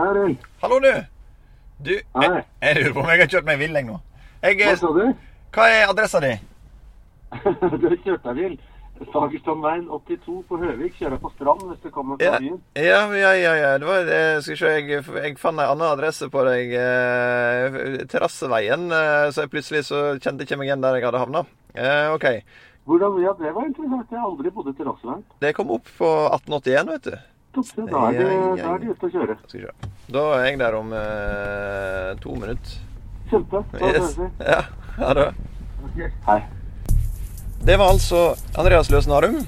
Hei, Arild. Hallo, du. Du, jeg, jeg lurer på om jeg har kjørt meg vill jeg nå. Jeg, Hva eh, sa du? hva er adressa di? du har kjørt deg vill. Fagerstrandveien 82 på Høvik. Kjører på Strand hvis du kommer fra byen. ja, ja. ja, ja. Det var, jeg, skal vi se, jeg, jeg fant en annen adresse på deg. Eh, terrasseveien. Eh, så jeg plutselig så kjente jeg ikke meg igjen der jeg hadde havna. Eh, OK. Hvordan, ja, Det var interessant. Jeg har aldri bodd i terrasseveien. Det kom opp på 1881, vet du. Da er ja. da er det ute å kjøre. Da er jeg der om eh, to minutter. Kjempe. Da høres vi. Ja, ha det. Okay. Hei. Det var altså Andreas Løsen-Arum,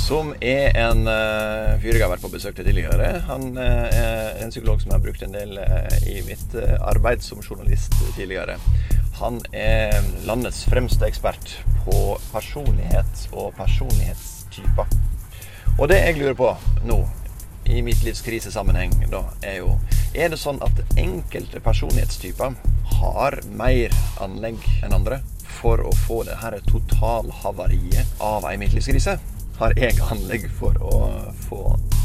som er en uh, fyr jeg har vært på besøk til tidligere. Han uh, er en psykolog som jeg har brukt en del uh, i mitt uh, arbeid som journalist tidligere. Han er landets fremste ekspert på personlighet og personlighetstyper. Og det jeg lurer på nå, i mitt livs krisesammenheng, da, er jo Er det sånn at enkelte personlighetstyper har mer anlegg enn andre for å få det her totalhavariet av ei midtlivskrise? Har jeg anlegg for å få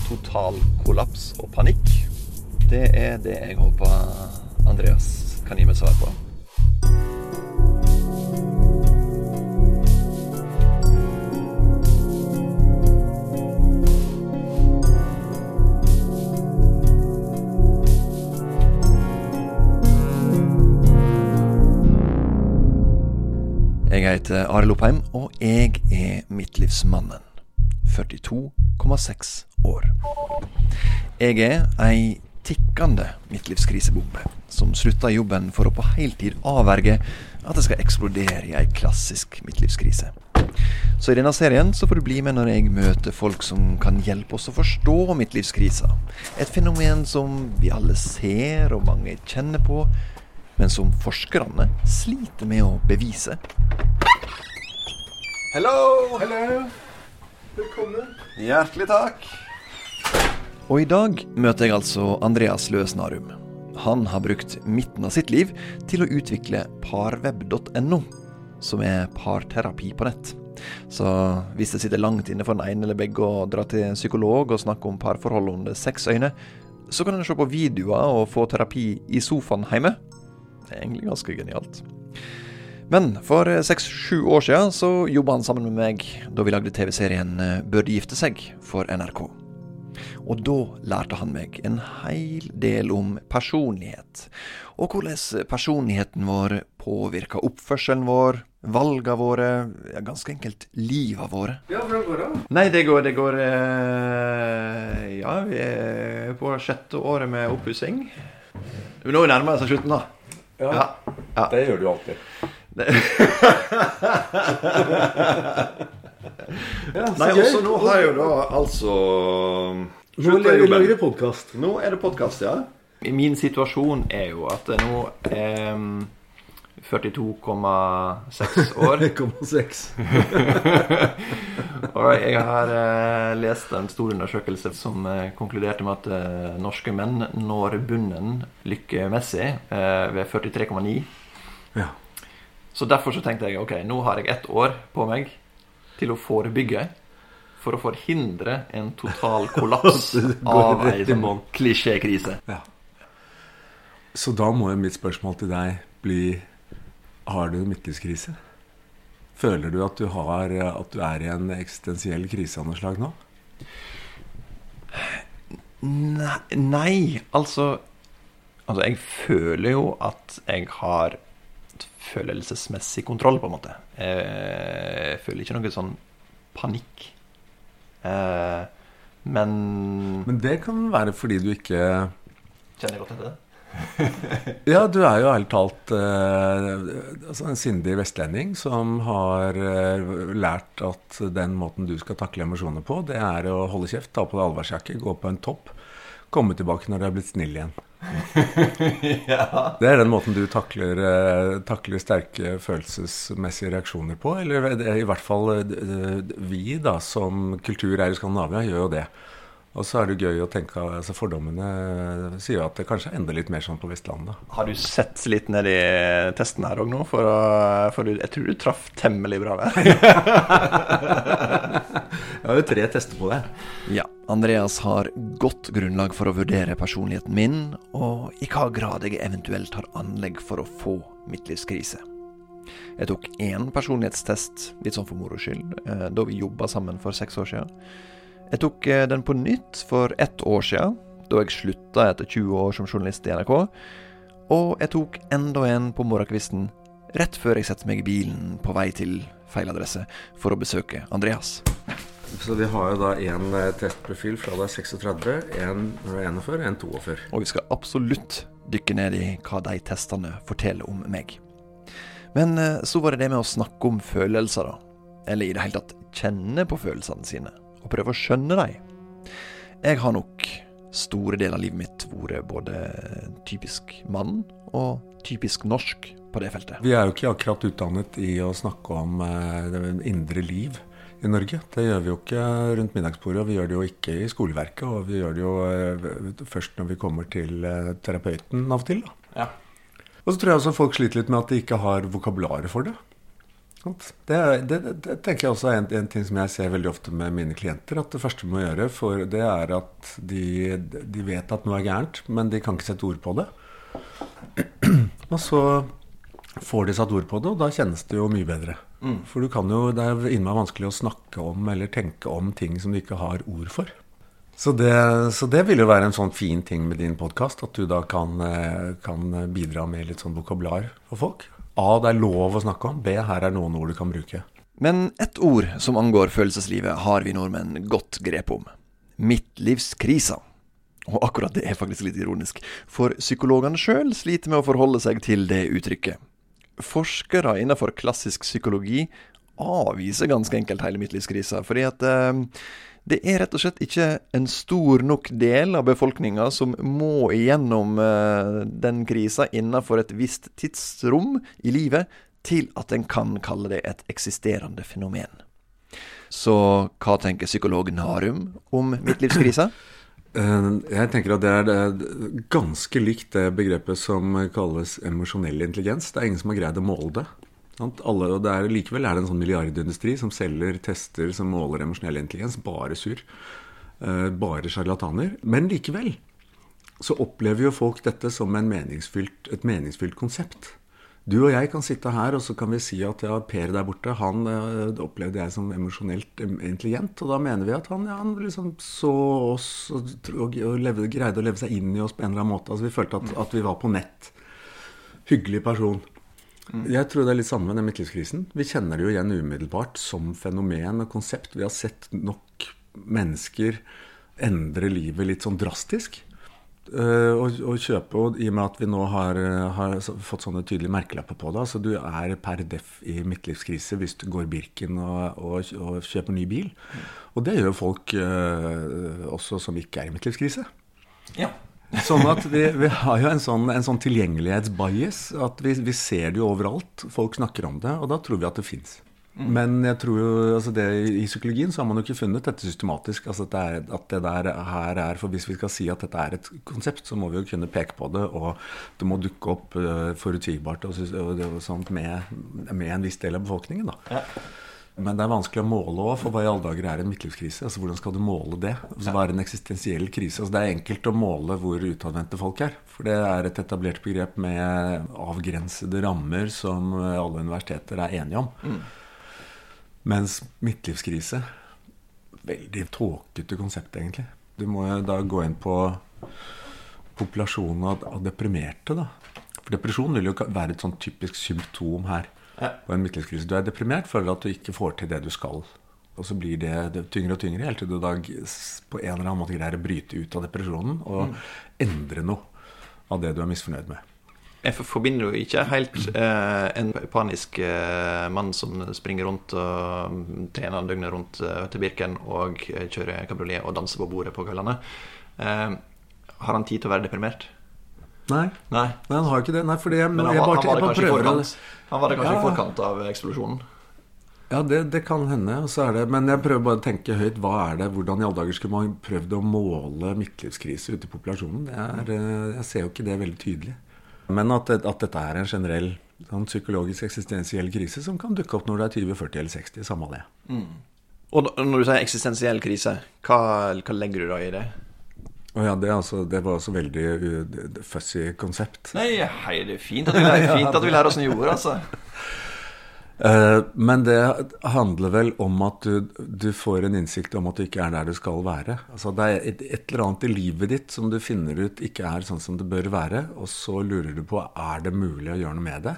total kollaps og panikk? Det er det jeg håper Andreas kan gi meg svar på. Jeg heter Arild Oppheim, og jeg er midtlivsmannen. 42,6 år. Jeg er ei tikkende midtlivskrisebombe som slutta i jobben for å på heltid avverge at det skal eksplodere i ei klassisk midtlivskrise. Så i denne serien så får du bli med når jeg møter folk som kan hjelpe oss å forstå midtlivskrisa. Et fenomen som vi alle ser og mange kjenner på, men som forskerne sliter med å bevise. Hello! Hello! Velkommen. Hjertelig takk. Og i dag møter jeg altså Andreas Løsnarum. Han har brukt midten av sitt liv til å utvikle parweb.no, som er parterapi på nett. Så hvis det sitter langt inne for den ene eller begge å dra til en psykolog og snakke om parforhold under seks øyne, så kan en se på videoer og få terapi i sofaen hjemme. Det er egentlig ganske genialt. Men for seks-sju år siden så jobba han sammen med meg da vi lagde TV-serien eh, Bør de gifte seg for NRK. Og da lærte han meg en heil del om personlighet. Og hvordan personligheten vår påvirker oppførselen vår, valgene våre, ja, ganske enkelt livet våre. Ja, hvordan går det? Nei, det går, det går eh, Ja, vi er på sjette året med oppussing. Nå nærmer det seg slutten, da. Ja, Ja. ja. det gjør du alltid. Ja, Nei, også nå har jeg jo da altså Nå lager du podkast. Nå er det podkast, ja. Min situasjon er jo at jeg nå er 42,6 år. 1,6. Og jeg har eh, lest en stor undersøkelse som eh, konkluderte med at eh, norske menn når bunnen lykkemessig eh, ved 43,9. Ja. Så derfor så tenkte jeg ok, nå har jeg ett år på meg til å forebygge. For å forhindre en total kollaps av ei sånn klisjékrise. ja. Så da må jo mitt spørsmål til deg bli Har du en midtlivskrise? Føler du at du, har, at du er i en eksistensiell krise av noe slag nå? Nei, nei altså Altså, jeg føler jo at jeg har følelsesmessig kontroll, på en måte. Jeg føler ikke noe sånn panikk. Eh, men Men det kan være fordi du ikke Kjenner godt etter det? Ja, du er jo ærlig talt eh, altså en sindig vestlending som har eh, lært at den måten du skal takle emosjoner på, det er å holde kjeft, ta på deg allværsjakke, gå på en topp, komme tilbake når du er blitt snill igjen. Det er den måten du takler, eh, takler sterke følelsesmessige reaksjoner på. Eller er i hvert fall eh, vi, da, som kultur er i Skandinavia, gjør jo det. Og så er det gøy å tenke altså Fordommene sier at det kanskje er enda litt mer sånn på Vestlandet. Har du sett litt ned i testen her òg nå? For, å, for jeg tror du traff temmelig bra der. Jeg har jo tre tester på det. Ja, Andreas har godt grunnlag for å vurdere personligheten min, og i hva grad jeg eventuelt har anlegg for å få midtlivskrise. Jeg tok én personlighetstest, litt sånn for moro skyld, eh, da vi jobba sammen for seks år siden. Jeg tok eh, den på nytt for ett år siden, da jeg slutta etter 20 år som journalist i NRK. Og jeg tok enda en på morgenkvisten rett før jeg setter meg i bilen på vei til feil adresse for å besøke Andreas. Så vi har jo da én testprofil fra da 36, én når du er 41, én 42. Og vi skal absolutt dykke ned i hva de testene forteller om meg. Men eh, så var det det med å snakke om følelser, da. Eller i det hele tatt kjenne på følelsene sine og prøve å skjønne dem. Jeg har nok store deler av livet mitt vært både typisk mann og typisk norsk på det feltet. Vi er jo ikke akkurat utdannet i å snakke om eh, det indre liv i Norge. Det gjør vi jo ikke rundt middagsbordet, og vi gjør det jo ikke i skoleverket. Og vi gjør det jo eh, først når vi kommer til eh, terapeuten av og til. Da. Ja. Og så tror jeg også folk sliter litt med at de ikke har vokabularet for det. Det, det, det, tenker jeg også er en, en, ting som jeg ser veldig ofte med mine klienter. At det første man må gjøre, for det er at de, de, vet at noe er gærent, men de kan ikke sette ord på det. Og så får de satt ord på det, og da kjennes det jo mye bedre. Mm. For du kan jo, det er innmari vanskelig å snakke om eller tenke om ting som du ikke har ord for. Så det, så det vil jo være en sånn fin ting med din podkast, at du da kan, eh, kan bidra med litt sånn vokabular for folk. A. Det er lov å snakke om. B. Her er noen ord du kan bruke. Men ett ord som angår følelseslivet, har vi nordmenn godt grep om. Midtlivskrisa. Og akkurat det er faktisk litt ironisk, for psykologene sjøl sliter med å forholde seg til det uttrykket. Forskere innenfor klassisk psykologi avviser ganske enkelt hele midtlivskrisa, fordi at eh, det er rett og slett ikke en stor nok del av befolkninga som må igjennom uh, den krisa innenfor et visst tidsrom i livet til at en kan kalle det et eksisterende fenomen. Så hva tenker psykolog Narum om midtlivskrisa? Eh, jeg tenker at det er ganske likt det begrepet som kalles emosjonell intelligens. Det er ingen som har greid å måle det. Alle, og er, likevel er det en sånn milliardindustri som selger tester som måler emosjonell intelligens. Bare surr. Uh, bare sjarlataner. Men likevel så opplever jo folk dette som meningsfylt, et meningsfylt konsept. Du og jeg kan sitte her og så kan vi si at ja, Per der borte han det opplevde jeg som emosjonelt intelligent. Og da mener vi at han, ja, han liksom så oss og, og levde, greide å leve seg inn i oss på en eller annen måte. Altså Vi følte at, at vi var på nett. Hyggelig person. Mm. Jeg tror det er litt samme med den midtlivskrisen. Vi kjenner det jo igjen umiddelbart som fenomen og konsept. Vi har sett nok mennesker endre livet litt sånn drastisk. Uh, og, og, kjøpe, og i og med at vi nå har, har fått sånne tydelige merkelapper på det altså Du er per deff i midtlivskrise hvis du går Birken og, og, og kjøper ny bil. Mm. Og det gjør folk uh, også som ikke er i midtlivskrise. Ja. Sånn at vi, vi har jo en sånn, en sånn tilgjengelighetsbias. At vi, vi, ser det jo overalt. Folk snakker om det, og da tror vi at det fins. Mm. Men jeg tror jo, altså det, i psykologien så har man jo ikke funnet dette systematisk. altså at det, er, at det der her er, for Hvis vi skal si at dette er et konsept, så må vi jo kunne peke på det. Og det må dukke opp uh, forutsigbart og, og, og sånt med, med, en viss del av befolkningen. da. Ja. Men det er vanskelig å måle òg, for hva i alle dager er en midtlivskrise? Altså, Hvordan skal du måle det? Altså, hva er en eksistensiell krise? Altså, det er enkelt å måle hvor utadvendte folk er. For det er et etablert begrep med avgrensede rammer som alle universiteter er enige om. Mm. Mens midtlivskrise Veldig tåkete konsept, egentlig. Du må da gå inn på populasjonen av deprimerte, da. For depresjon vil jo være et sånn typisk symptom her. På en midtlivskrise. Du er deprimert, føler at du ikke får til det du skal. Og så blir det, det tyngre og tyngre helt til du da på en eller annen måte greier å bryte ut av depresjonen og mm. endre noe av det du er misfornøyd med. Jeg forbinder jo ikke helt eh, en panisk eh, mann som springer rundt og mm, trener døgnet rundt eh, til Birken og kjører kabriolet og danser på bordet på kveldene. Eh, har han tid til å være deprimert? Nei. Nei. Nei, han har ikke det. Nei, fordi jeg, Men han, jeg var, bare, han var det kanskje i forkant, han var det kanskje i forkant av eksplosjonen? Ja, det, det kan hende. Så er det, men jeg prøver bare å tenke høyt. Hva er det, Hvordan i alle dager skulle man prøvd å måle midtlivskrise ute i populasjonen? Det er, eh, jeg ser jo ikke det veldig tydelig. Men at, at dette er en generell sånn psykologisk eksistensiell krise som kan dukke opp når du er 20, 40 eller 60. Samme det. Og når du sier eksistensiell krise, hva, hva legger du da i det? Og ja, det, altså, det var også veldig uh, fussy konsept. Nei, hei, det er fint at du lærer, fint at du lærer åssen du gjorde, altså. Uh, men det handler vel om at du, du får en innsikt om at du ikke er der du skal være. Altså Det er et, et eller annet i livet ditt som du finner ut ikke er sånn som det bør være, og så lurer du på er det mulig å gjøre noe med det.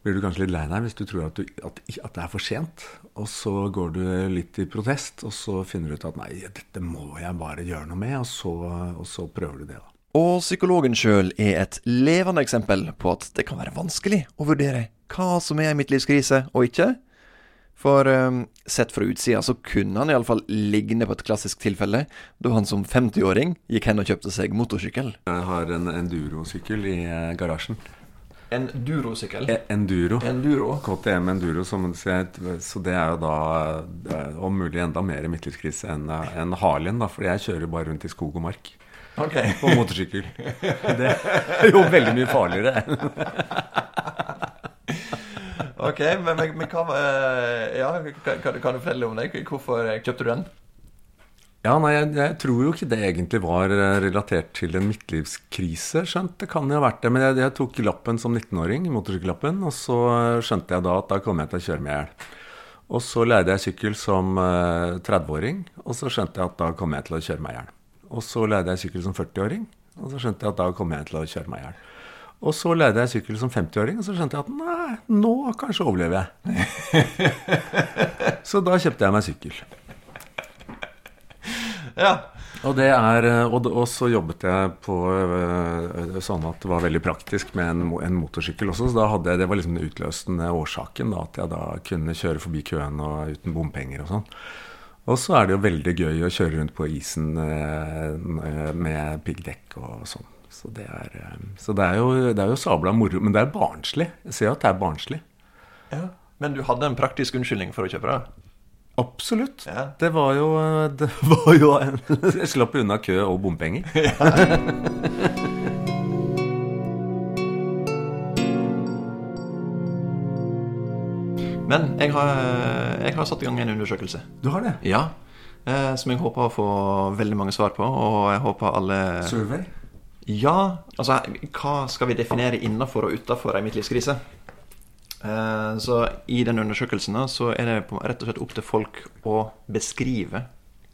Blir du kanskje litt lei deg hvis du tror at, du, at, at det er for sent. Og så går du litt i protest, og så finner du ut at nei, dette må jeg bare gjøre noe med, og så, og så prøver du det, da. Og psykologen sjøl er et levende eksempel på at det kan være vanskelig å vurdere hva som er en midtlivskrise og ikke. For um, sett fra utsida så kunne han iallfall ligne på et klassisk tilfelle, da han som 50-åring gikk hen og kjøpte seg motorsykkel. Jeg har en endurosykkel i eh, garasjen. En durosykkel. E- Enduro. Enduro. KTM Enduro, som, så, det er jo da eh, om mulig enda mer midtlivskrise enn en enn Harleyen, da, for jeg kjører bare rundt i skog og mark Ok. på motorsykkel. Det er jo veldig mye farligere. Ok, men, men, men hva eh, Ja, kan, kan du fortelle om det? Hvorfor kjøpte du den? Ja, nei, jeg, jeg tror jo ikke det egentlig var eh, relatert til en midtlivskrise. Skjønt, det kan jo ha vært det. Men jeg, jeg tok lappen som 19-åring, motorsykkellappen, og så eh, skjønte jeg da at da kom jeg til å kjøre meg i hjel. Og så leide jeg sykkel som eh, 30-åring, og så skjønte jeg at da kom jeg til å kjøre meg i hjel. Og så leide jeg sykkel som 40-åring, og så skjønte jeg at da kom jeg til å kjøre meg i hjel. Og så leide jeg sykkel som 50-åring, og så skjønte jeg at nei, nå kanskje overlever jeg. så da kjøpte jeg meg sykkel. Ja. Og, det er, eh, og, og så jobbet jeg på øh, sånn at det var veldig praktisk med en, en motorsykkel også. Så jeg, det var liksom den utløsende årsaken, da, at jeg da kunne kjøre forbi køen og uten bompenger og sånn. Og så er det jo veldig gøy å kjøre rundt på isen med piggdekk og sånn. Så det er, så det er jo, det er jo sabla moro. Men det er barnslig. Jeg ser at det er barnslig. ja. Men du hadde en praktisk unnskyldning for å kjøpe det? Absolutt. Ja. Det var jo, det var jo en, Jeg slapp unna kø og bompenger. Men jeg har, jeg har satt i gang en undersøkelse. Du har det? Ja. Eh, som jeg håper å få veldig mange svar på, og jeg håper alle Survey? Ja, altså hva skal vi definere innafor og utafor ei midtlivskrise? Eh, så i den undersøkelsen da, så er det rett og slett opp til folk å beskrive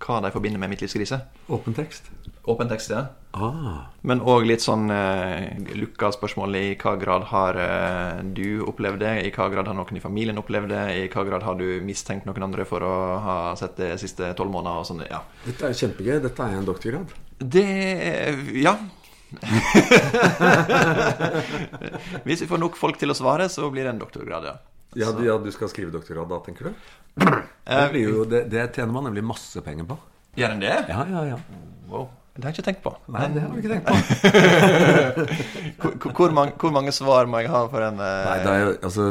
hva de forbinder med midtlivskrise. Åpen tekst? Åpen tekst, ja. Ah. Men òg litt sånn eh, lukka spørsmål i hva grad har eh, du opplevd det? I hva grad har noen i familien opplevd det? I hva grad har du mistenkt noen andre for å ha sett det de siste tolv måneder? Og sånn, ja. Dette er kjempegøy. Dette er en doktorgrad. Det Ja. Hvis vi får nok folk til å svare, så blir det en doktorgrad, ja. Ja, du, ja, du skal skrive doktorgrad da, tenker du? Det, blir jo, det, det tjener man nemlig masse penger på. Gjør en det? Ja, ja, ja. Wow. Det har jeg ikke tenkt på. Nei, det har du ikke tenkt på. Hvor, hvor, mange, hvor mange svar må jeg ha for en eh, Nei, det er jo, altså,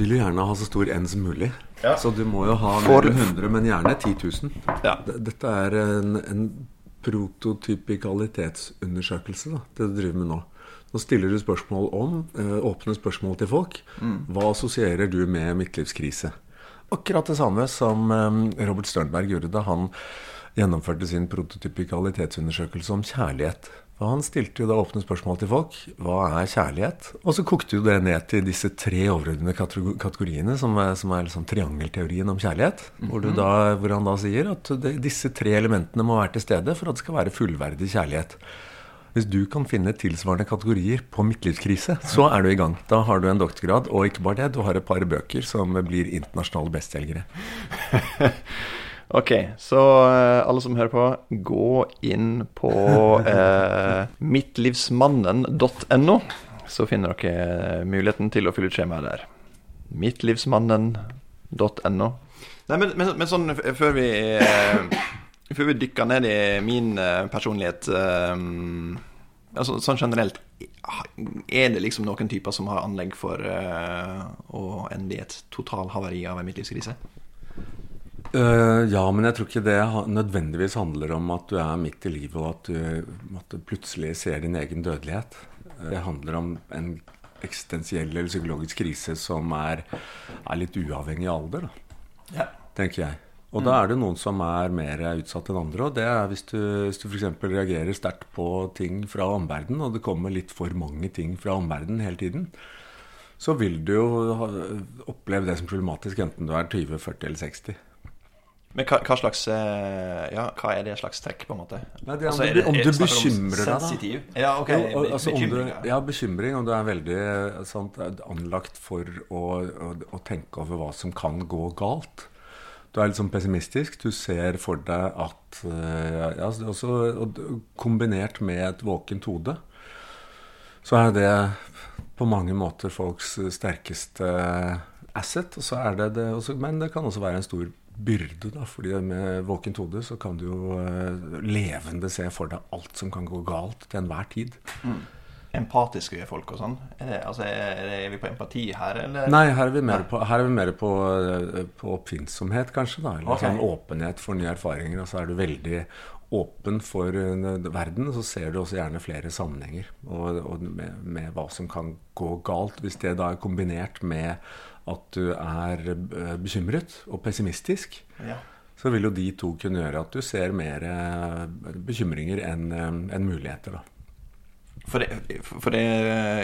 vil jo gjerne ha så stor N som mulig. Ja. Så du må jo ha For- 100, men gjerne 10 000. Ja. Dette er en, en prototypikalitetsundersøkelse, da, det du driver med nå. Nå stiller du spørsmål om, eh, åpne spørsmål til folk. Hva assosierer du med midtlivskrise? Akkurat det samme som eh, Robert Sternberg gjorde da han gjennomførte sin prototypikalitetsundersøkelse om kjærlighet. Og han stilte jo da åpne spørsmål til folk. Hva er kjærlighet? Og så kokte jo det ned til disse tre overordnede kategoriene, som er, som er liksom triangelteorien om kjærlighet. hvor, du da, hvor han da sier at det, disse tre elementene må være til stede for at det skal være fullverdig kjærlighet. Hvis du kan finne tilsvarende kategorier på midtlivskrise, så er du i gang. Da har du en doktorgrad, og ikke bare det, du har et par bøker som blir internasjonale bestselgere. Ok, så uh, alle som hører på, gå inn på uh, mittlivsmannen.no, så finner dere muligheten til å fylle ut skjemaet der. Mittlivsmannen.no. Nei, men, men, men sånn før vi uh, Før vi dykker ned i min eh, personlighet eh, altså, sånn generelt, er det liksom noen typer som har anlegg for å ende i et totalhavari av en midtlivskrise? Uh, ja, men jeg tror ikke det nødvendigvis handler om at du er midt i livet, og at du, at du plutselig ser din egen dødelighet. Det handler om en eksistensiell eller psykologisk krise som er, er litt uavhengig av alder. Ja. tenker jeg. Og mm. da er det noen som er mer utsatt enn andre. Og det er hvis du, hvis du f.eks. reagerer sterkt på ting fra omverdenen, og det kommer litt for mange ting fra omverdenen hele tiden, så vil du jo oppleve det som problematisk, enten du er 20, 40 eller 60. Men hva, hva, slags eh, Ja, hva er det slags trekk, på en måte? Nei, det altså, er det, om du bekymrer deg, da. Ja, ok. Jo, altså, bekymring, du, ja, bekymring. Om du er veldig sant, anlagt for å, å, å tenke over hva som kan gå galt. Du er litt sånn pessimistisk. Du ser for deg at eh, ja, også, Kombinert med et våkent hode, så er det på mange måter folks sterkeste asset. Og så er det det også, men det kan også være en stor byrde. Da, fordi med våkent hode så kan du jo uh, levende se for deg alt som kan gå galt til enhver tid. Mm empatiske folk og sånn? Er, altså, er, vi på empati her, eller? Nei, her er vi mer, på, er vi mer på, eh, på, oppfinnsomhet, kanskje. da, Eller okay. sånn åpenhet for nye erfaringer. Og så er du veldig åpen for uh, verden, så ser du også gjerne flere sammenhenger og, og med, med, hva som kan gå galt. Hvis det da er kombinert med at du er uh, bekymret og pessimistisk, ja. så vil jo de to kunne gjøre at du ser mer uh, bekymringer enn en muligheter. da. For, det, for, det,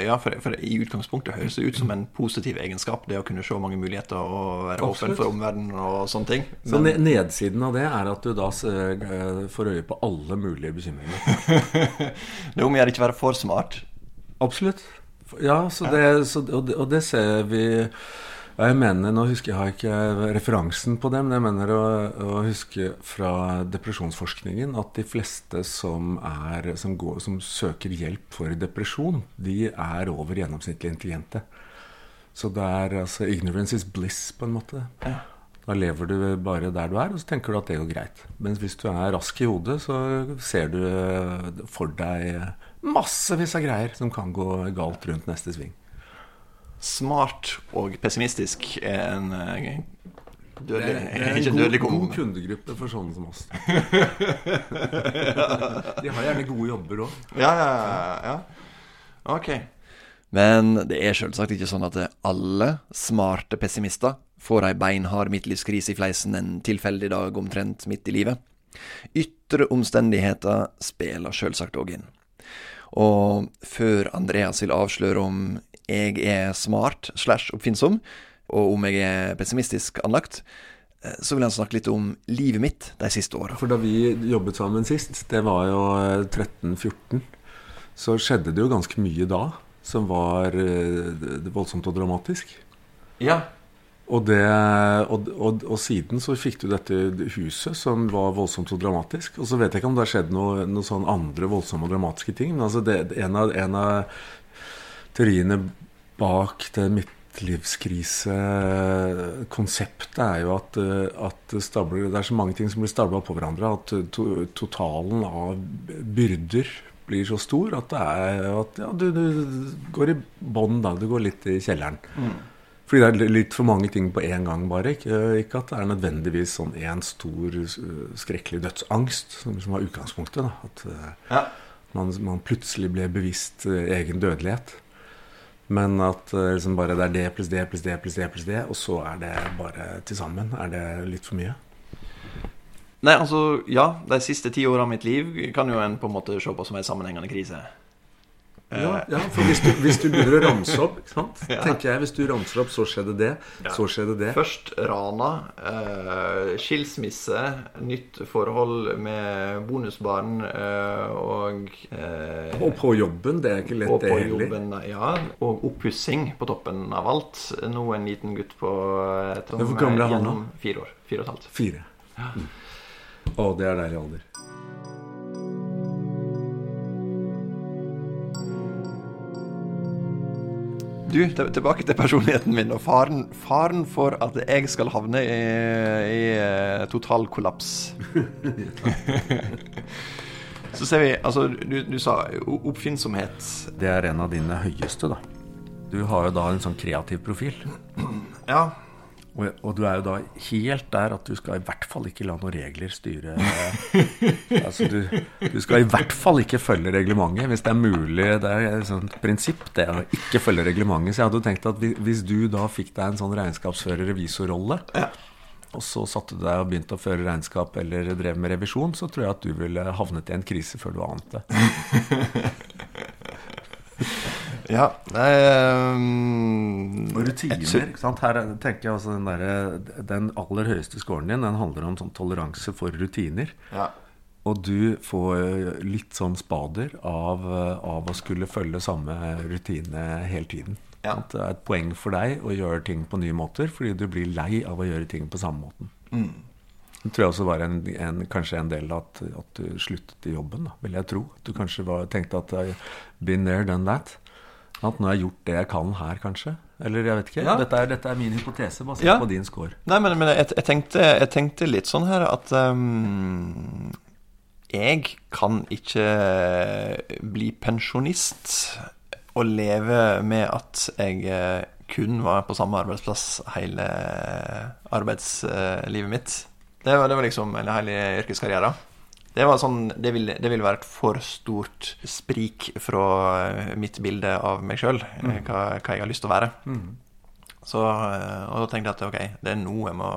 ja, for, det, for I utgangspunktet høres det ut som en positiv egenskap, det å kunne se mange muligheter og være Absolutt. åpen for omverdenen og sånne ting. Men, Så nedsiden av det er at du da eh, får øye på alle mulige bekymringer. det er om å gjøre ikke være for smart. Absolutt. Ja, det, så, og, det, og det ser vi jeg mener, Nå husker jeg, ikke referansen på det, men jeg mener å, å huske fra depresjonsforskningen at de fleste som, er, som, går, som, søker hjelp for depresjon, de er over gjennomsnittlig intelligente. Så det er altså ignorance is bliss, på en måte. Ja. Da lever du bare der du er, og så tenker du at det går greit. Mens hvis du er rask i hodet, så ser du for deg massevis av greier som kan gå galt rundt neste sving smart og pessimistisk er en eh, dødelig, det, det er en god, god, kundegruppe for sånne som oss. De har gjerne gode jobber òg. Ja, ja, ja. Ok. Men det er selvsagt ikke sånn at alle smarte pessimister får ei beinhard midtlivskrise i fleisen en tilfeldig dag omtrent midt i livet. Ytre omstendigheter spiller selvsagt òg inn. Og før Andreas vil avsløre om jeg er smart slash oppfinnsom, og om jeg er pessimistisk anlagt, eh, så vil han snakke litt om livet mitt de siste åra. For da vi jobbet sammen sist, det var jo 13-14, eh, så skjedde det jo ganske mye da som var eh, voldsomt og dramatisk. Ja. Og, det, og, og, og, siden så fikk du dette huset som var voldsomt og dramatisk. Og så vet jeg ikke om det har skjedd noen noe sånn andre voldsomme og dramatiske ting. Men altså det, en, av, en av teoriene bak det midtlivskrisekonseptet er jo at, eh, at stabler, det er så mange ting som blir stabla på hverandre, at to, totalen av byrder blir så stor at, er, at ja, du, du, går i bånn, da. Du går litt i kjelleren. Mm. Fordi det er litt for mange ting på én gang, bare. Ikke, ikke at det er nødvendigvis sånn én stor, skrekkelig dødsangst som, som var utgangspunktet. da, At eh, ja. man, man, plutselig ble bevisst eh, egen dødelighet. Men at eh, liksom bare det er det pluss det pluss det pluss det, pluss det, og så er det bare til sammen. Er det litt for mye? Nei, altså, ja. De siste ti åra av mitt liv kan jo en på en måte se på som en sammenhengende krise. Ja, ja, for hvis du, hvis du, begynner å ramse opp ja. tenker jeg, Hvis du ramser opp 'så skjedde det', ja. så skjedde det Først rana. Eh, skilsmisse. Nytt forhold med bonusbarn eh, og eh, Og på jobben. Det er ikke lett, det heller. Ja, og oppussing på toppen av alt. Nå en liten gutt på Tom, Hvor gammel er han nå? Fire år. Fire og et halvt. Fire. Mm. Å, det er deilig alder. Du, tilbake til personligheten min og faren, faren for at jeg skal havne i, i eh, total kollaps. så ser vi Altså, du, du sa oppfinnsomhet. Det er en av dine høyeste, da. Du har jo da en sånn kreativ profil. Ja. Og, og, du er jo da helt der at du skal i hvert fall ikke la noen regler styre Altså du, du, skal i hvert fall ikke følge reglementet, hvis det er mulig. Det er et sånt prinsipp, det å ikke følge reglementet. Så jeg hadde jo tenkt at hvis du da fikk deg en sånn regnskapsfører-revisorrolle, ja. og så satte du deg og begynte å føre regnskap eller drev med revisjon, så tror jeg at du ville havnet i en krise før du ante det. Ja, nei um, Og rutiner. ikke sant? Her tenker jeg altså den, der, den aller høyeste scoren din Den handler om sånn toleranse for rutiner. Ja. Og du får litt sånn spader av, av å skulle følge samme rutine hele tiden. Ja. Det er et poeng for deg å gjøre ting på nye måter, fordi du blir lei av å gjøre ting på samme måten. Mm. Det tror jeg også var en, en, kanskje en del av at, at, du sluttet i jobben, da, vil jeg tro. At du kanskje var, tenkte at been there, done that. At nå har jeg gjort det jeg kan her, kanskje? Eller jeg vet ikke. Ja. Dette, er, dette, er, min hypotese, basert ja. på din score. Nei, men, men jeg, jeg, tenkte, jeg, tenkte, litt sånn her at um, Jeg kan ikke bli pensjonist og leve med at jeg eh, kun var på samme arbeidsplass hele arbeidslivet mitt. Det var, det var liksom Eller hele yrkeskarrieren. Det, var sånn, det, ville, det ville være et for stort sprik fra eh, mitt bilde av meg sjøl, eh, mm. hva, hva, jeg har lyst til å være. Mm. Så, eh, og da tenkte jeg at ok, det er noe jeg, må,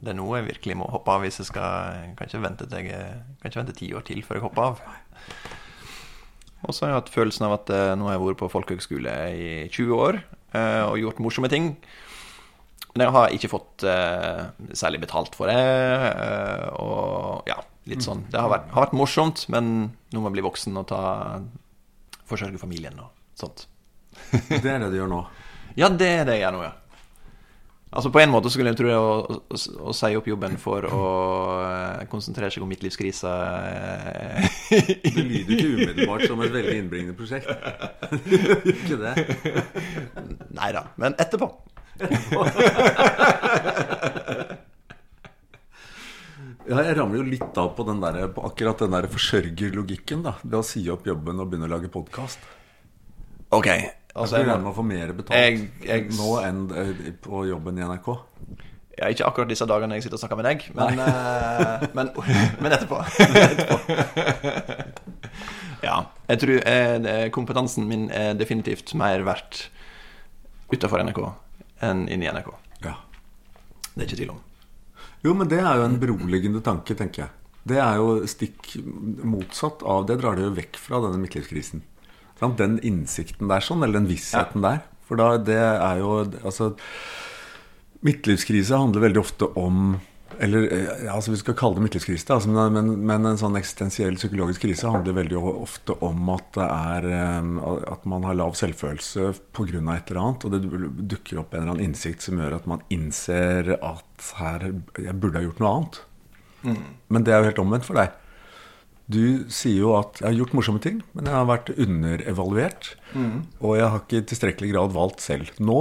det er noe jeg virkelig må hoppe av hvis jeg skal Jeg kan ikke vente, til jeg, kan ikke vente ti år til før jeg hopper av. Og så har jeg hatt følelsen av at nå har jeg vært på folkehøgskole i 20 år og gjort morsomme ting. Men jeg har ikke fått særlig betalt for det. og ja, Litt sånn. Det har vært, har vært morsomt, men nå må jeg bli voksen og ta forsørge familien og sånt. det er det du gjør nå? Ja, det er det jeg gjør nå, ja. Altså På en måte skulle jeg tro å, å, å, si opp jobben for å eh, konsentrere seg om mitt livs krise Det lyder ikke umiddelbart som et veldig innbringende prosjekt. Ikke det? Nei da. Men etterpå. etterpå. Ja, jeg ramler jo litt av på, den der, på akkurat den der forsørgerlogikken. da Ved å si opp jobben og begynne å lage podkast. Ok altså, Jeg regner med å få mer betalt jeg, jeg, nå enn eh, på jobben i NRK. Ja, ikke akkurat disse dagene jeg sitter og snakker med deg, men, uh, men, men, etterpå. etterpå. ja. Jeg tror eh, kompetansen min er definitivt mer verdt utafor NRK enn inni NRK. Ja. Det er ikke tvil om. Jo, men det er jo en beroligende tanke, tenker jeg. Det er jo stikk motsatt av Det drar det jo vekk fra denne midtlivskrisen. Den innsikten der, sånn, eller den vissheten ja. der. For da, det er jo Altså, midtlivskrise handler veldig ofte om eller eh, ja, altså Vi skal kalle det midtlivskrise, altså, men, men, en sånn eksistensiell psykologisk krise handler veldig ofte om at, det er, eh, at man har lav selvfølelse pga. et eller annet. Og det dukker opp en eller annen innsikt som gjør at man innser at her, jeg burde ha gjort noe annet. Mm. Men det er jo helt omvendt for deg. Du sier jo at jeg har gjort morsomme ting, men jeg har vært underevaluert. Mm. Og jeg har ikke i tilstrekkelig grad valgt selv. Nå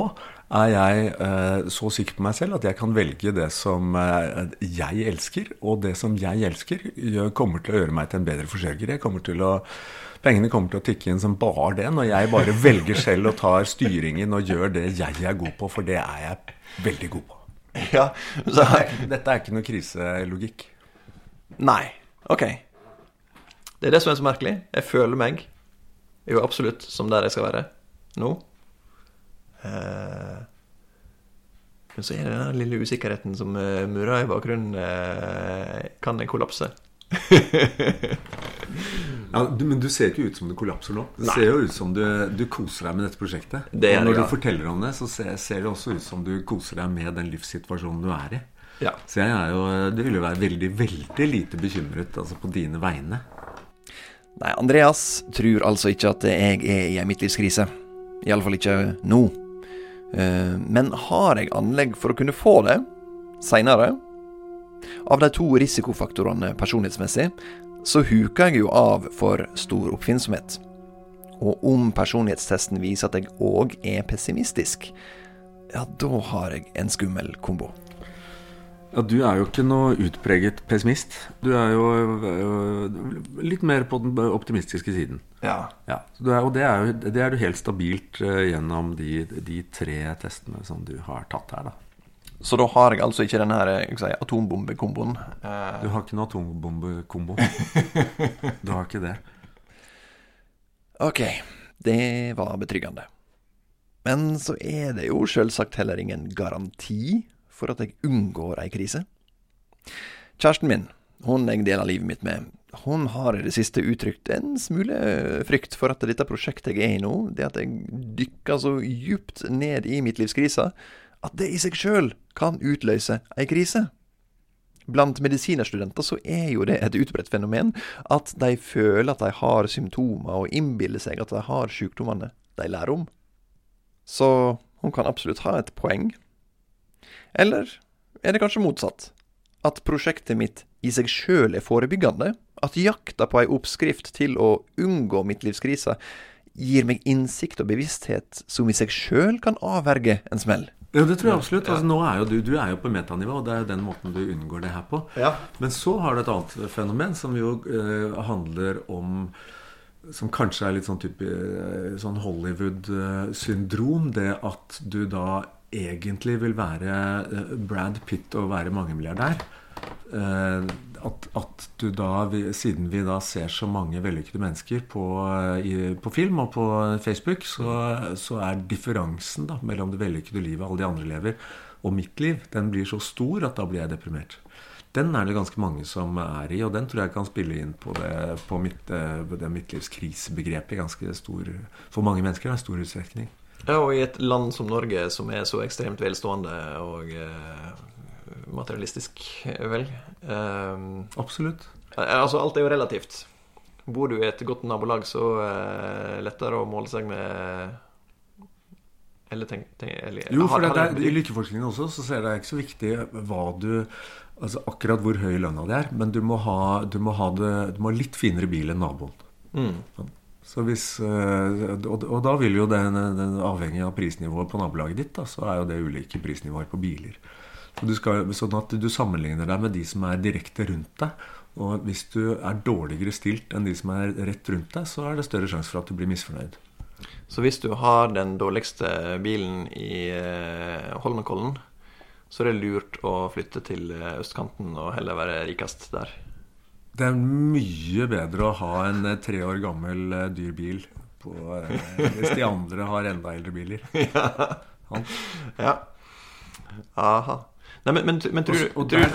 er jeg eh, så sikker på meg selv at jeg kan velge det som eh, jeg elsker. Og det som jeg elsker, kommer til å gjøre meg til en bedre forsørger. Jeg kommer til å, pengene kommer til å tikke inn som bare det, når jeg bare velger selv og tar styringen og gjør det jeg er god på, for det er jeg veldig god på. Ja, så... Dette er ikke noe kriselogikk. Nei. Ok. Det er det som er så merkelig. Jeg føler meg jo absolutt som der jeg skal være nå. Eh, men så er det den lille usikkerheten som murer murrer i bakgrunnen. Uh, kan den kollapse? ja, du, men du ser ikke ut som du kollapser nå. Det ser jo ut som du, du, koser deg med dette prosjektet. Det og når det, ja. du forteller om det, så ser, ser, det også ut som du koser deg med den livssituasjonen du er i. Ja. Så jeg er jo, du vil jo være veldig, veldig lite bekymret altså på dine vegne. Nei, Andreas tror altså ikke at jeg er i ei midtlivskrise. Iallfall ikke nå. Eh, men har jeg anlegg for å kunne få det seinere? Av de to risikofaktorene personlighetsmessig, så huker jeg jo av for stor oppfinnsomhet. Og om personlighetstesten viser at jeg òg er pessimistisk, ja, da har jeg en skummel kombo. Ja, Du er jo ikke noe utpreget pessimist. Du er jo litt mer på den optimistiske siden. Ja. Ja, er, Og det er, jo, det er du helt stabilt øh, gjennom de, de tre testene som du har tatt her. da. Så da har jeg altså ikke den her si, atombombekomboen. Eh, Du har ikke noe atombombekombo. Du har ikke det. ok, det var betryggende. Men så er det jo selvsagt heller ingen garanti for at jeg unngår ei krise. Kjæresten min, hun jeg deler livet mitt med, hun har i det siste uttrykt en smule frykt for at dette prosjektet jeg er i nå, det at jeg dykker så djupt ned i mitt livskrise, at det i seg sjøl kan utløse ei krise. Blant medisinerstudenter så er jo det et utbredt fenomen at de føler at de har symptomer, og innbiller seg at de har sykdommene de lærer om. Så hun kan absolutt ha et poeng. Eller er det kanskje motsatt? At prosjektet mitt i seg sjøl er forebyggende? At jakta på ei oppskrift til å unngå midtlivskrisa gir meg innsikt og bevissthet som i seg sjøl kan avverge en smell? Ja, det tror jeg absolutt. Altså, nå er jo du, du er jo på metanivå, og det er jo den måten du unngår det her på. Ja. Men så har du et annet fenomen som jo eh, handler om Som kanskje er litt sånn type eh, sånn Hollywood-syndrom. Det at du da egentlig vil være eh, Brad Pitt og være mangemilliardær. Eh, at, at du da, siden vi da ser så mange vellykkede mennesker på, eh, i, på film og på Facebook, så, så er differansen da mellom det vellykkede livet alle de andre lever, og mitt liv, den blir så stor at da blir jeg deprimert. Den er det ganske mange som er i, og den tror jeg kan spille inn på det, på mitt, det midtlivskrisebegrepet ganske stor For mange mennesker, er det en stor utstrekning. Ja, og i et land som Norge, som er så ekstremt velstående og eh, materialistisk, vel eh, Absolutt. Altså, alt er jo relativt. Bor du i et godt nabolag, så er det lettere å måle seg med Eller tenk, tenk eller, Jo, for det, det er, I lykkeforskningen også så ser det ikke så viktig hva du Altså akkurat hvor høy lønna di er, men du må, ha, du, må ha det, du må ha litt finere bil enn naboen. Mm. Så hvis, eh, og, da vil jo den, den avhengig av prisnivået på nabolaget ditt, da, så er jo det ulike prisnivåer på biler. Så du skal, sånn at du sammenligner deg med de som er direkte rundt deg. Og hvis du er dårligere stilt enn de som er rett rundt deg, så er det større sjanse for at du blir misfornøyd. Så hvis du har den dårligste bilen i eh, Holmenkollen, så er det lurt å flytte til eh, østkanten og heller være rikest der. Det er mye bedre å ha en eh, tre år gammel eh, dyr bil på, eh, hvis de andre har enda eldre biler. Ja. Ja. Aha. Nei, men, men, men tror, Og- du- og tror, der-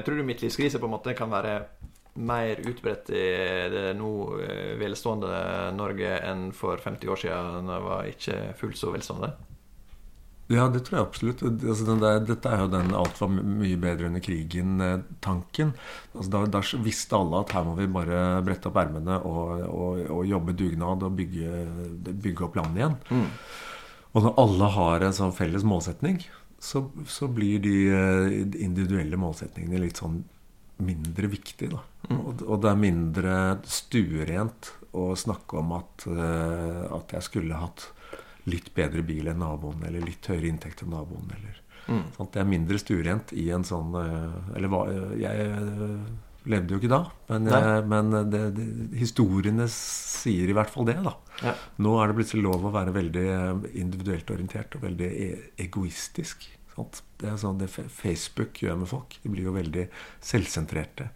du, tror du midtlivskrise på en måte kan være mer utbredt i det nå velstående Norge enn for 50 år siden, da det var ikke fullt så velstående? Ja, det tror jeg absolutt. Altså, den der, dette er jo den 'alt var mye bedre under krigen'-tanken. Altså, da, da visste alle at her må vi bare brette opp ermene og, og, og jobbe dugnad og bygge, bygge opp landet igjen. Og når alle har en sånn felles målsetning, så, så blir de eh, individuelle målsetningene litt sånn mindre viktige. Da. Og, og det er mindre stuerent å snakke om at, eh, at jeg skulle hatt litt bedre bil enn naboen, eller litt høyere inntekt enn naboen. Eller, sant? Det er mindre stuerent i en sånn eh, Eller hva Jeg eh, levde jo ikke da, men, jeg, men det, det, historiene sier i hvert fall det. da. Ja. Nå er det plutselig lov å være veldig eh, individuelt orientert og veldig e egoistisk. Sant? Det er sånn det Facebook gjør med folk. De blir jo veldig selvsentrerte.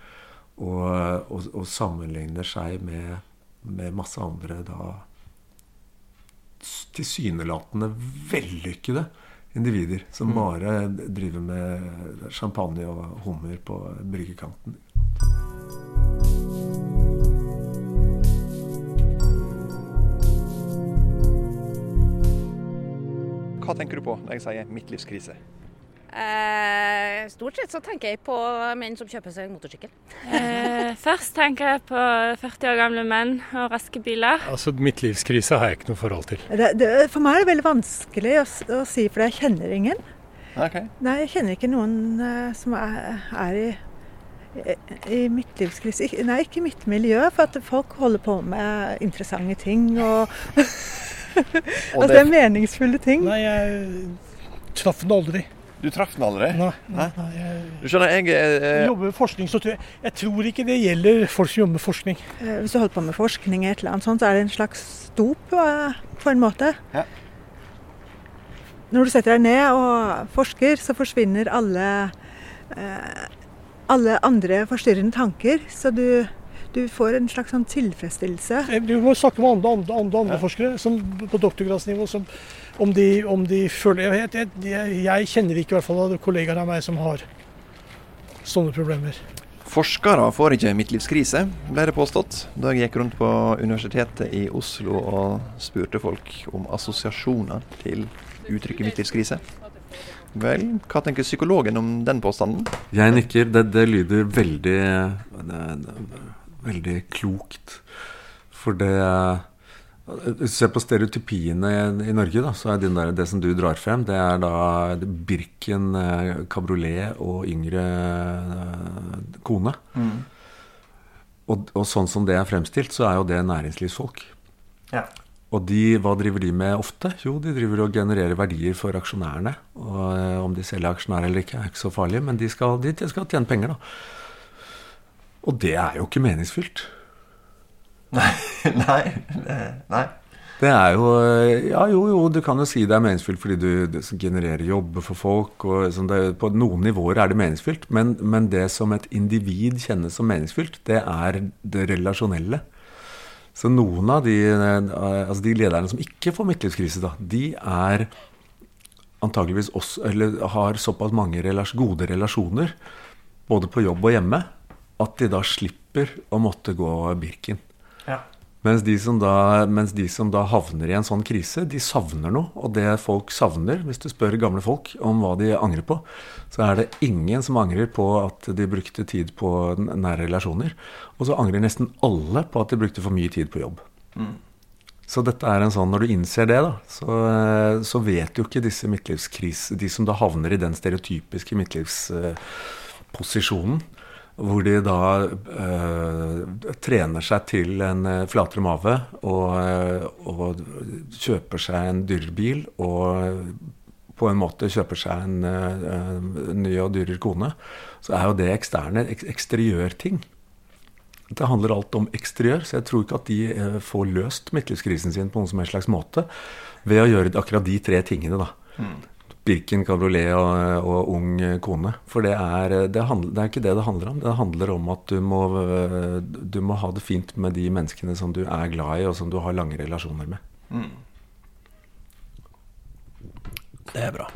Og, og, og sammenligner seg med, med masse andre da tilsynelatende vellykkede individer som bare driver med champagne og hummer på bryggekanten. Hva tenker du på når jeg sier midtlivskrise? Eh, stort sett så tenker jeg på menn som kjøper seg motorsykkel. Eh, først tenker jeg på 40 år gamle menn og raske biler. Altså, Midtlivskrise har jeg ikke noe forhold til. Det, det, for meg er det veldig vanskelig å, å si, for jeg kjenner ingen. Okay. Nei, jeg kjenner ikke noen uh, som er, er i, i, i midtlivskrise. Ik- Nei, ikke i mitt miljø, for at folk holder på med interessante ting. Og, Og altså, det er meningsfulle ting. Nei, jeg traff den aldri. Du traff den aldri? Nei. nei, nei jeg, Du skjønner, jeg jeg eh, jobber med forskning, så tror jeg, jeg tror ikke det gjelder folk som jobber med forskning. Eh, Hvis du holder på med forskning, et eller annet sånt, så er det en slags dop eh, på en måte. Ja. Når du setter deg ned og forsker, så forsvinner alle, eh, alle andre forstyrrende tanker. Så du, du får en slags sånn tilfredsstillelse. Du må snakke med andre, andre, andre, andre forskere som, på doktorgradsnivå som, om, de, om de føler Jeg, jeg, jeg, jeg kjenner ikke i hvert fall av kollegaer av meg som har sånne problemer. Forskere får ikke midtlivskrise, ble det påstått da jeg gikk rundt på Universitetet i Oslo og spurte folk om assosiasjoner til uttrykket midtlivskrise. Vel, hva tenker psykologen om den påstanden? Jeg nikker. Det, det lyder veldig det, det, Veldig klokt. For det Ser på stereotypiene i, Norge, da, så er det, der, det som du drar frem, det er da Birken, eh, kabriolet og yngre kone. kone. Og, og sånn som det er fremstilt, så er jo det næringslivsfolk. Ja. Og de, hva driver de med ofte? Jo, de driver og genererer verdier for aksjonærene. Og eh, om de selger aksjonærer eller ikke, er ikke så farlig, men de skal, de skal tjene penger, da. Og det er jo ikke meningsfylt. Nei. Nei. Det er jo eh, Ja, jo, jo, du kan jo si det er meningsfylt fordi du, genererer jobber for folk. og sånn det, På noen nivåer er det meningsfylt, men, men det som et individ kjennes som meningsfylt, det er det relasjonelle. Så noen av de, eh, altså de lederne som ikke får midtlivskrise, da, de er antageligvis også, eller har såpass mange relas gode relasjoner, både på jobb og hjemme, at de da slipper å måtte gå Birken. Mens de, som da, mens de som da havner i en sånn krise, de savner noe. Og det folk savner, hvis du spør gamle folk om hva de angrer på, så er det ingen som angrer på at de brukte tid på nære relasjoner. Og så angrer nesten alle på at de brukte for mye tid på jobb. Så dette er en sånn, når du innser det, da, så, så vet jo ikke disse midtlivskrise, de som da havner i den stereotypiske midtlivsposisjonen, hvor de da eh, trener seg til en eh, flatere mave og, eh, og kjøper seg en dyrere bil og på en måte kjøper seg en, en ny og dyrere kone, så er jo det eksterne ek eksteriørting. Det handler alt om eksteriør, så jeg tror ikke at de får løst midtlivskrisen sin på noen som helst slags måte ved å gjøre akkurat de tre tingene. da. Birken, kabriolet og, og ung kone. For det er, det, handler, det er ikke det det handler om. Det handler om at du må, du må ha det fint med de menneskene som du er glad i, og som du har lange relasjoner med. Det er bra.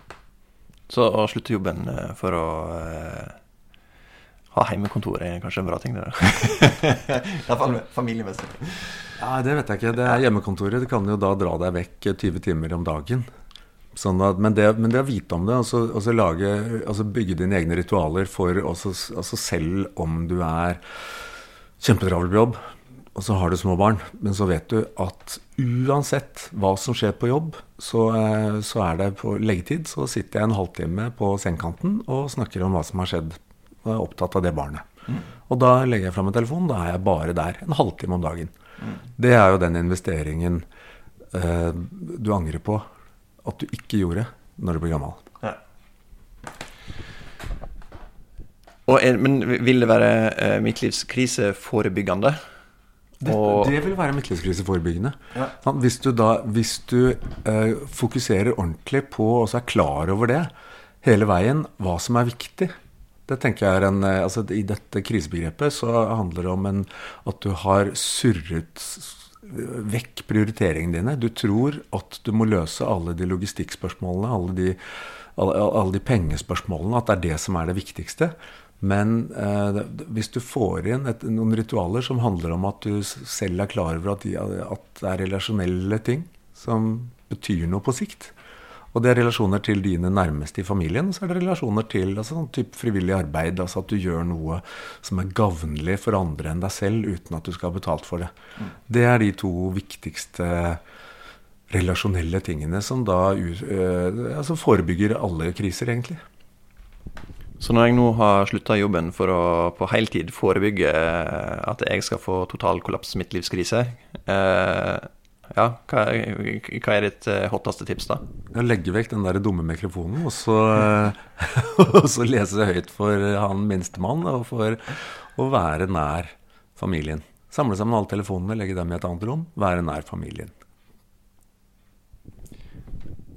Så å slutte jobben eh, for å eh, ha hjemmekontor er kanskje en bra ting, det da Det er familiemessig. Ja, Det vet jeg ikke. Det er hjemmekontoret. Du kan jo da dra deg vekk 20 timer om dagen. Sånn at, men, det, men det å vite om det, og altså, lage, altså bygge dine egne ritualer for også, altså selv om du er kjempetravel på jobb, og så har du små barn, men så vet du at uansett hva som skjer på jobb, så, eh, så er det på leggetid, så sitter jeg en halvtime på sengekanten og snakker om hva som har skjedd, og er opptatt av det barnet. Og da legger jeg fram en telefon, da er jeg bare der en halvtime om dagen. Det er jo den investeringen eh, du angrer på at du ikke gjorde når du blir gammel. Ja. Er, men vil det være eh, midtlivskriseforebyggende? Det, Og- det vil være midtlivskriseforebyggende. Ja. Sant? Hvis du da hvis du eh, fokuserer ordentlig på og så er klar over det hele veien, hva som er viktig det tenker jeg er en, eh, altså I dette krisebegrepet så handler det om en, at du har surret vekk prioriteringene dine. Du tror at du må løse alle de logistikkspørsmålene, alle de, alle, alle de pengespørsmålene, at det er det som er det viktigste. Men eh, hvis du får inn et, noen ritualer som handler om at du selv er klar over at, de, at det er relasjonelle ting som betyr noe på sikt, og det er relasjoner til dine nærmeste i familien, og så er det relasjoner til altså, sånn type frivillig arbeid. Altså at du gjør noe som er gavnlig for andre enn deg selv, uten at du skal ha betalt for det. Det er de to viktigste relasjonelle tingene som da u- øh, altså forebygger alle kriser, egentlig. Så når jeg nå har slutta jobben for å på heltid forebygge at jeg skal få total kollaps midtlivskrise, eh, Ja, hva, hva er ditt eh, hotteste tips, da? Jeg legge vekk den der dumme mikrofonen, og så, og så lese høyt for han minstemann, og for å være nær familien. Samle sammen alle telefonene, legge dem i et annet rom, være nær familien.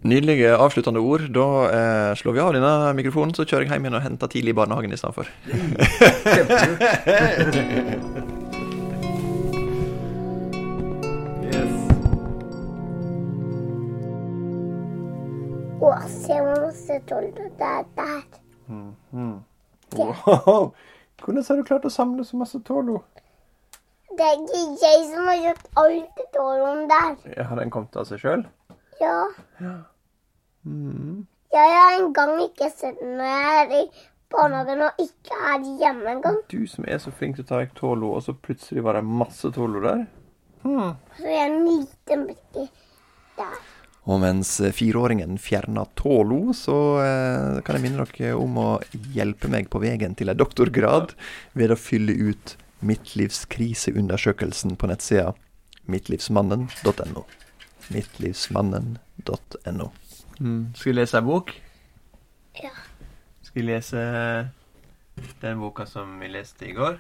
Nydelige avsluttende ord. Da eh, slår vi av denne mikrofonen, så kjører jeg hjem igjen og henter tidlig i barnehagen i stedet for. Å, se hvor masse tolv det er der. Wow. Hvordan har du klart å samle så masse Tolo? Det er ikke jeg som har gjort alt det toloen der. Har den kommet av seg sjøl? Ja. Jeg har en gang ikke sett den når jeg er i barnehagen og ikke er hjemme engang. Du som er så flink til å ta vekk Tolo, og så plutselig var det masse Tolo der. Så jeg er en liten brikke der. Og mens fireåringen fjerner tålo, så eh, kan jeg minne dere om å hjelpe meg på veien til en doktorgrad ved å fylle ut midtlivskriseundersøkelsen på nettsida midtlivsmannen.no. Midtlivsmannen.no. Mm. Skal vi lese ei bok? Ja. Skal vi lese den boka som vi leste i går?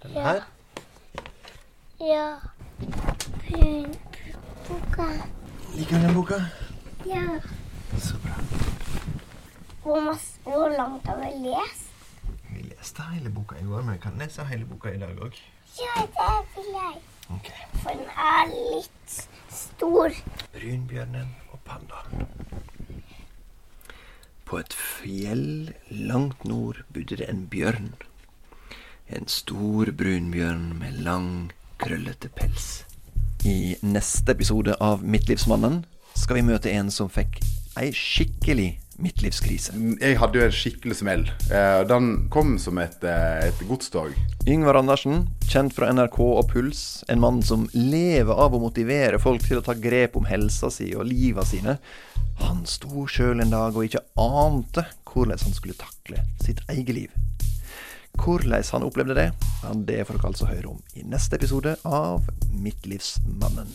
Den Ja. her? Ja. Boka. Liker du den boka? Ja. Så bra. Hvor, masse, hvor langt har vi lest? Vi leste hele boka i går, men vi kan lese hele boka i dag òg. Ja, det vil jeg. Okay. For den er litt stor. Brunbjørnen og pandaen. På et fjell langt nord bodde det en bjørn. En stor brunbjørn med lang, krøllete pels. I neste episode av Midtlivsmannen skal vi møte en som fikk ei skikkelig midtlivskrise. Jeg hadde jo en skikkelig smell. Eh, Den kom som et, eh, et godstog. Yngvar Andersen, kjent fra NRK og Puls, en mann som lever av å motivere folk til å ta grep om helsa si og liva sine. Han sto sjøl en dag og ikke ante hvordan han skulle takle sitt eget liv. Hvordan han opplevde det, det får dere altså høre om i neste episode av Midtlivsmannen.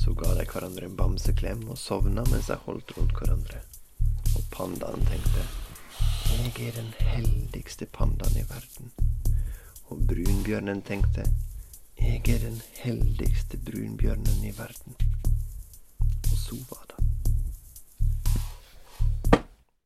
Så ga de hverandre en bamseklem og sovna mens de holdt rundt hverandre. Og pandaen tenkte jeg er den heldigste pandaen i verden. Og brunbjørnen tenkte jeg er den heldigste brunbjørnen i verden. Og så var.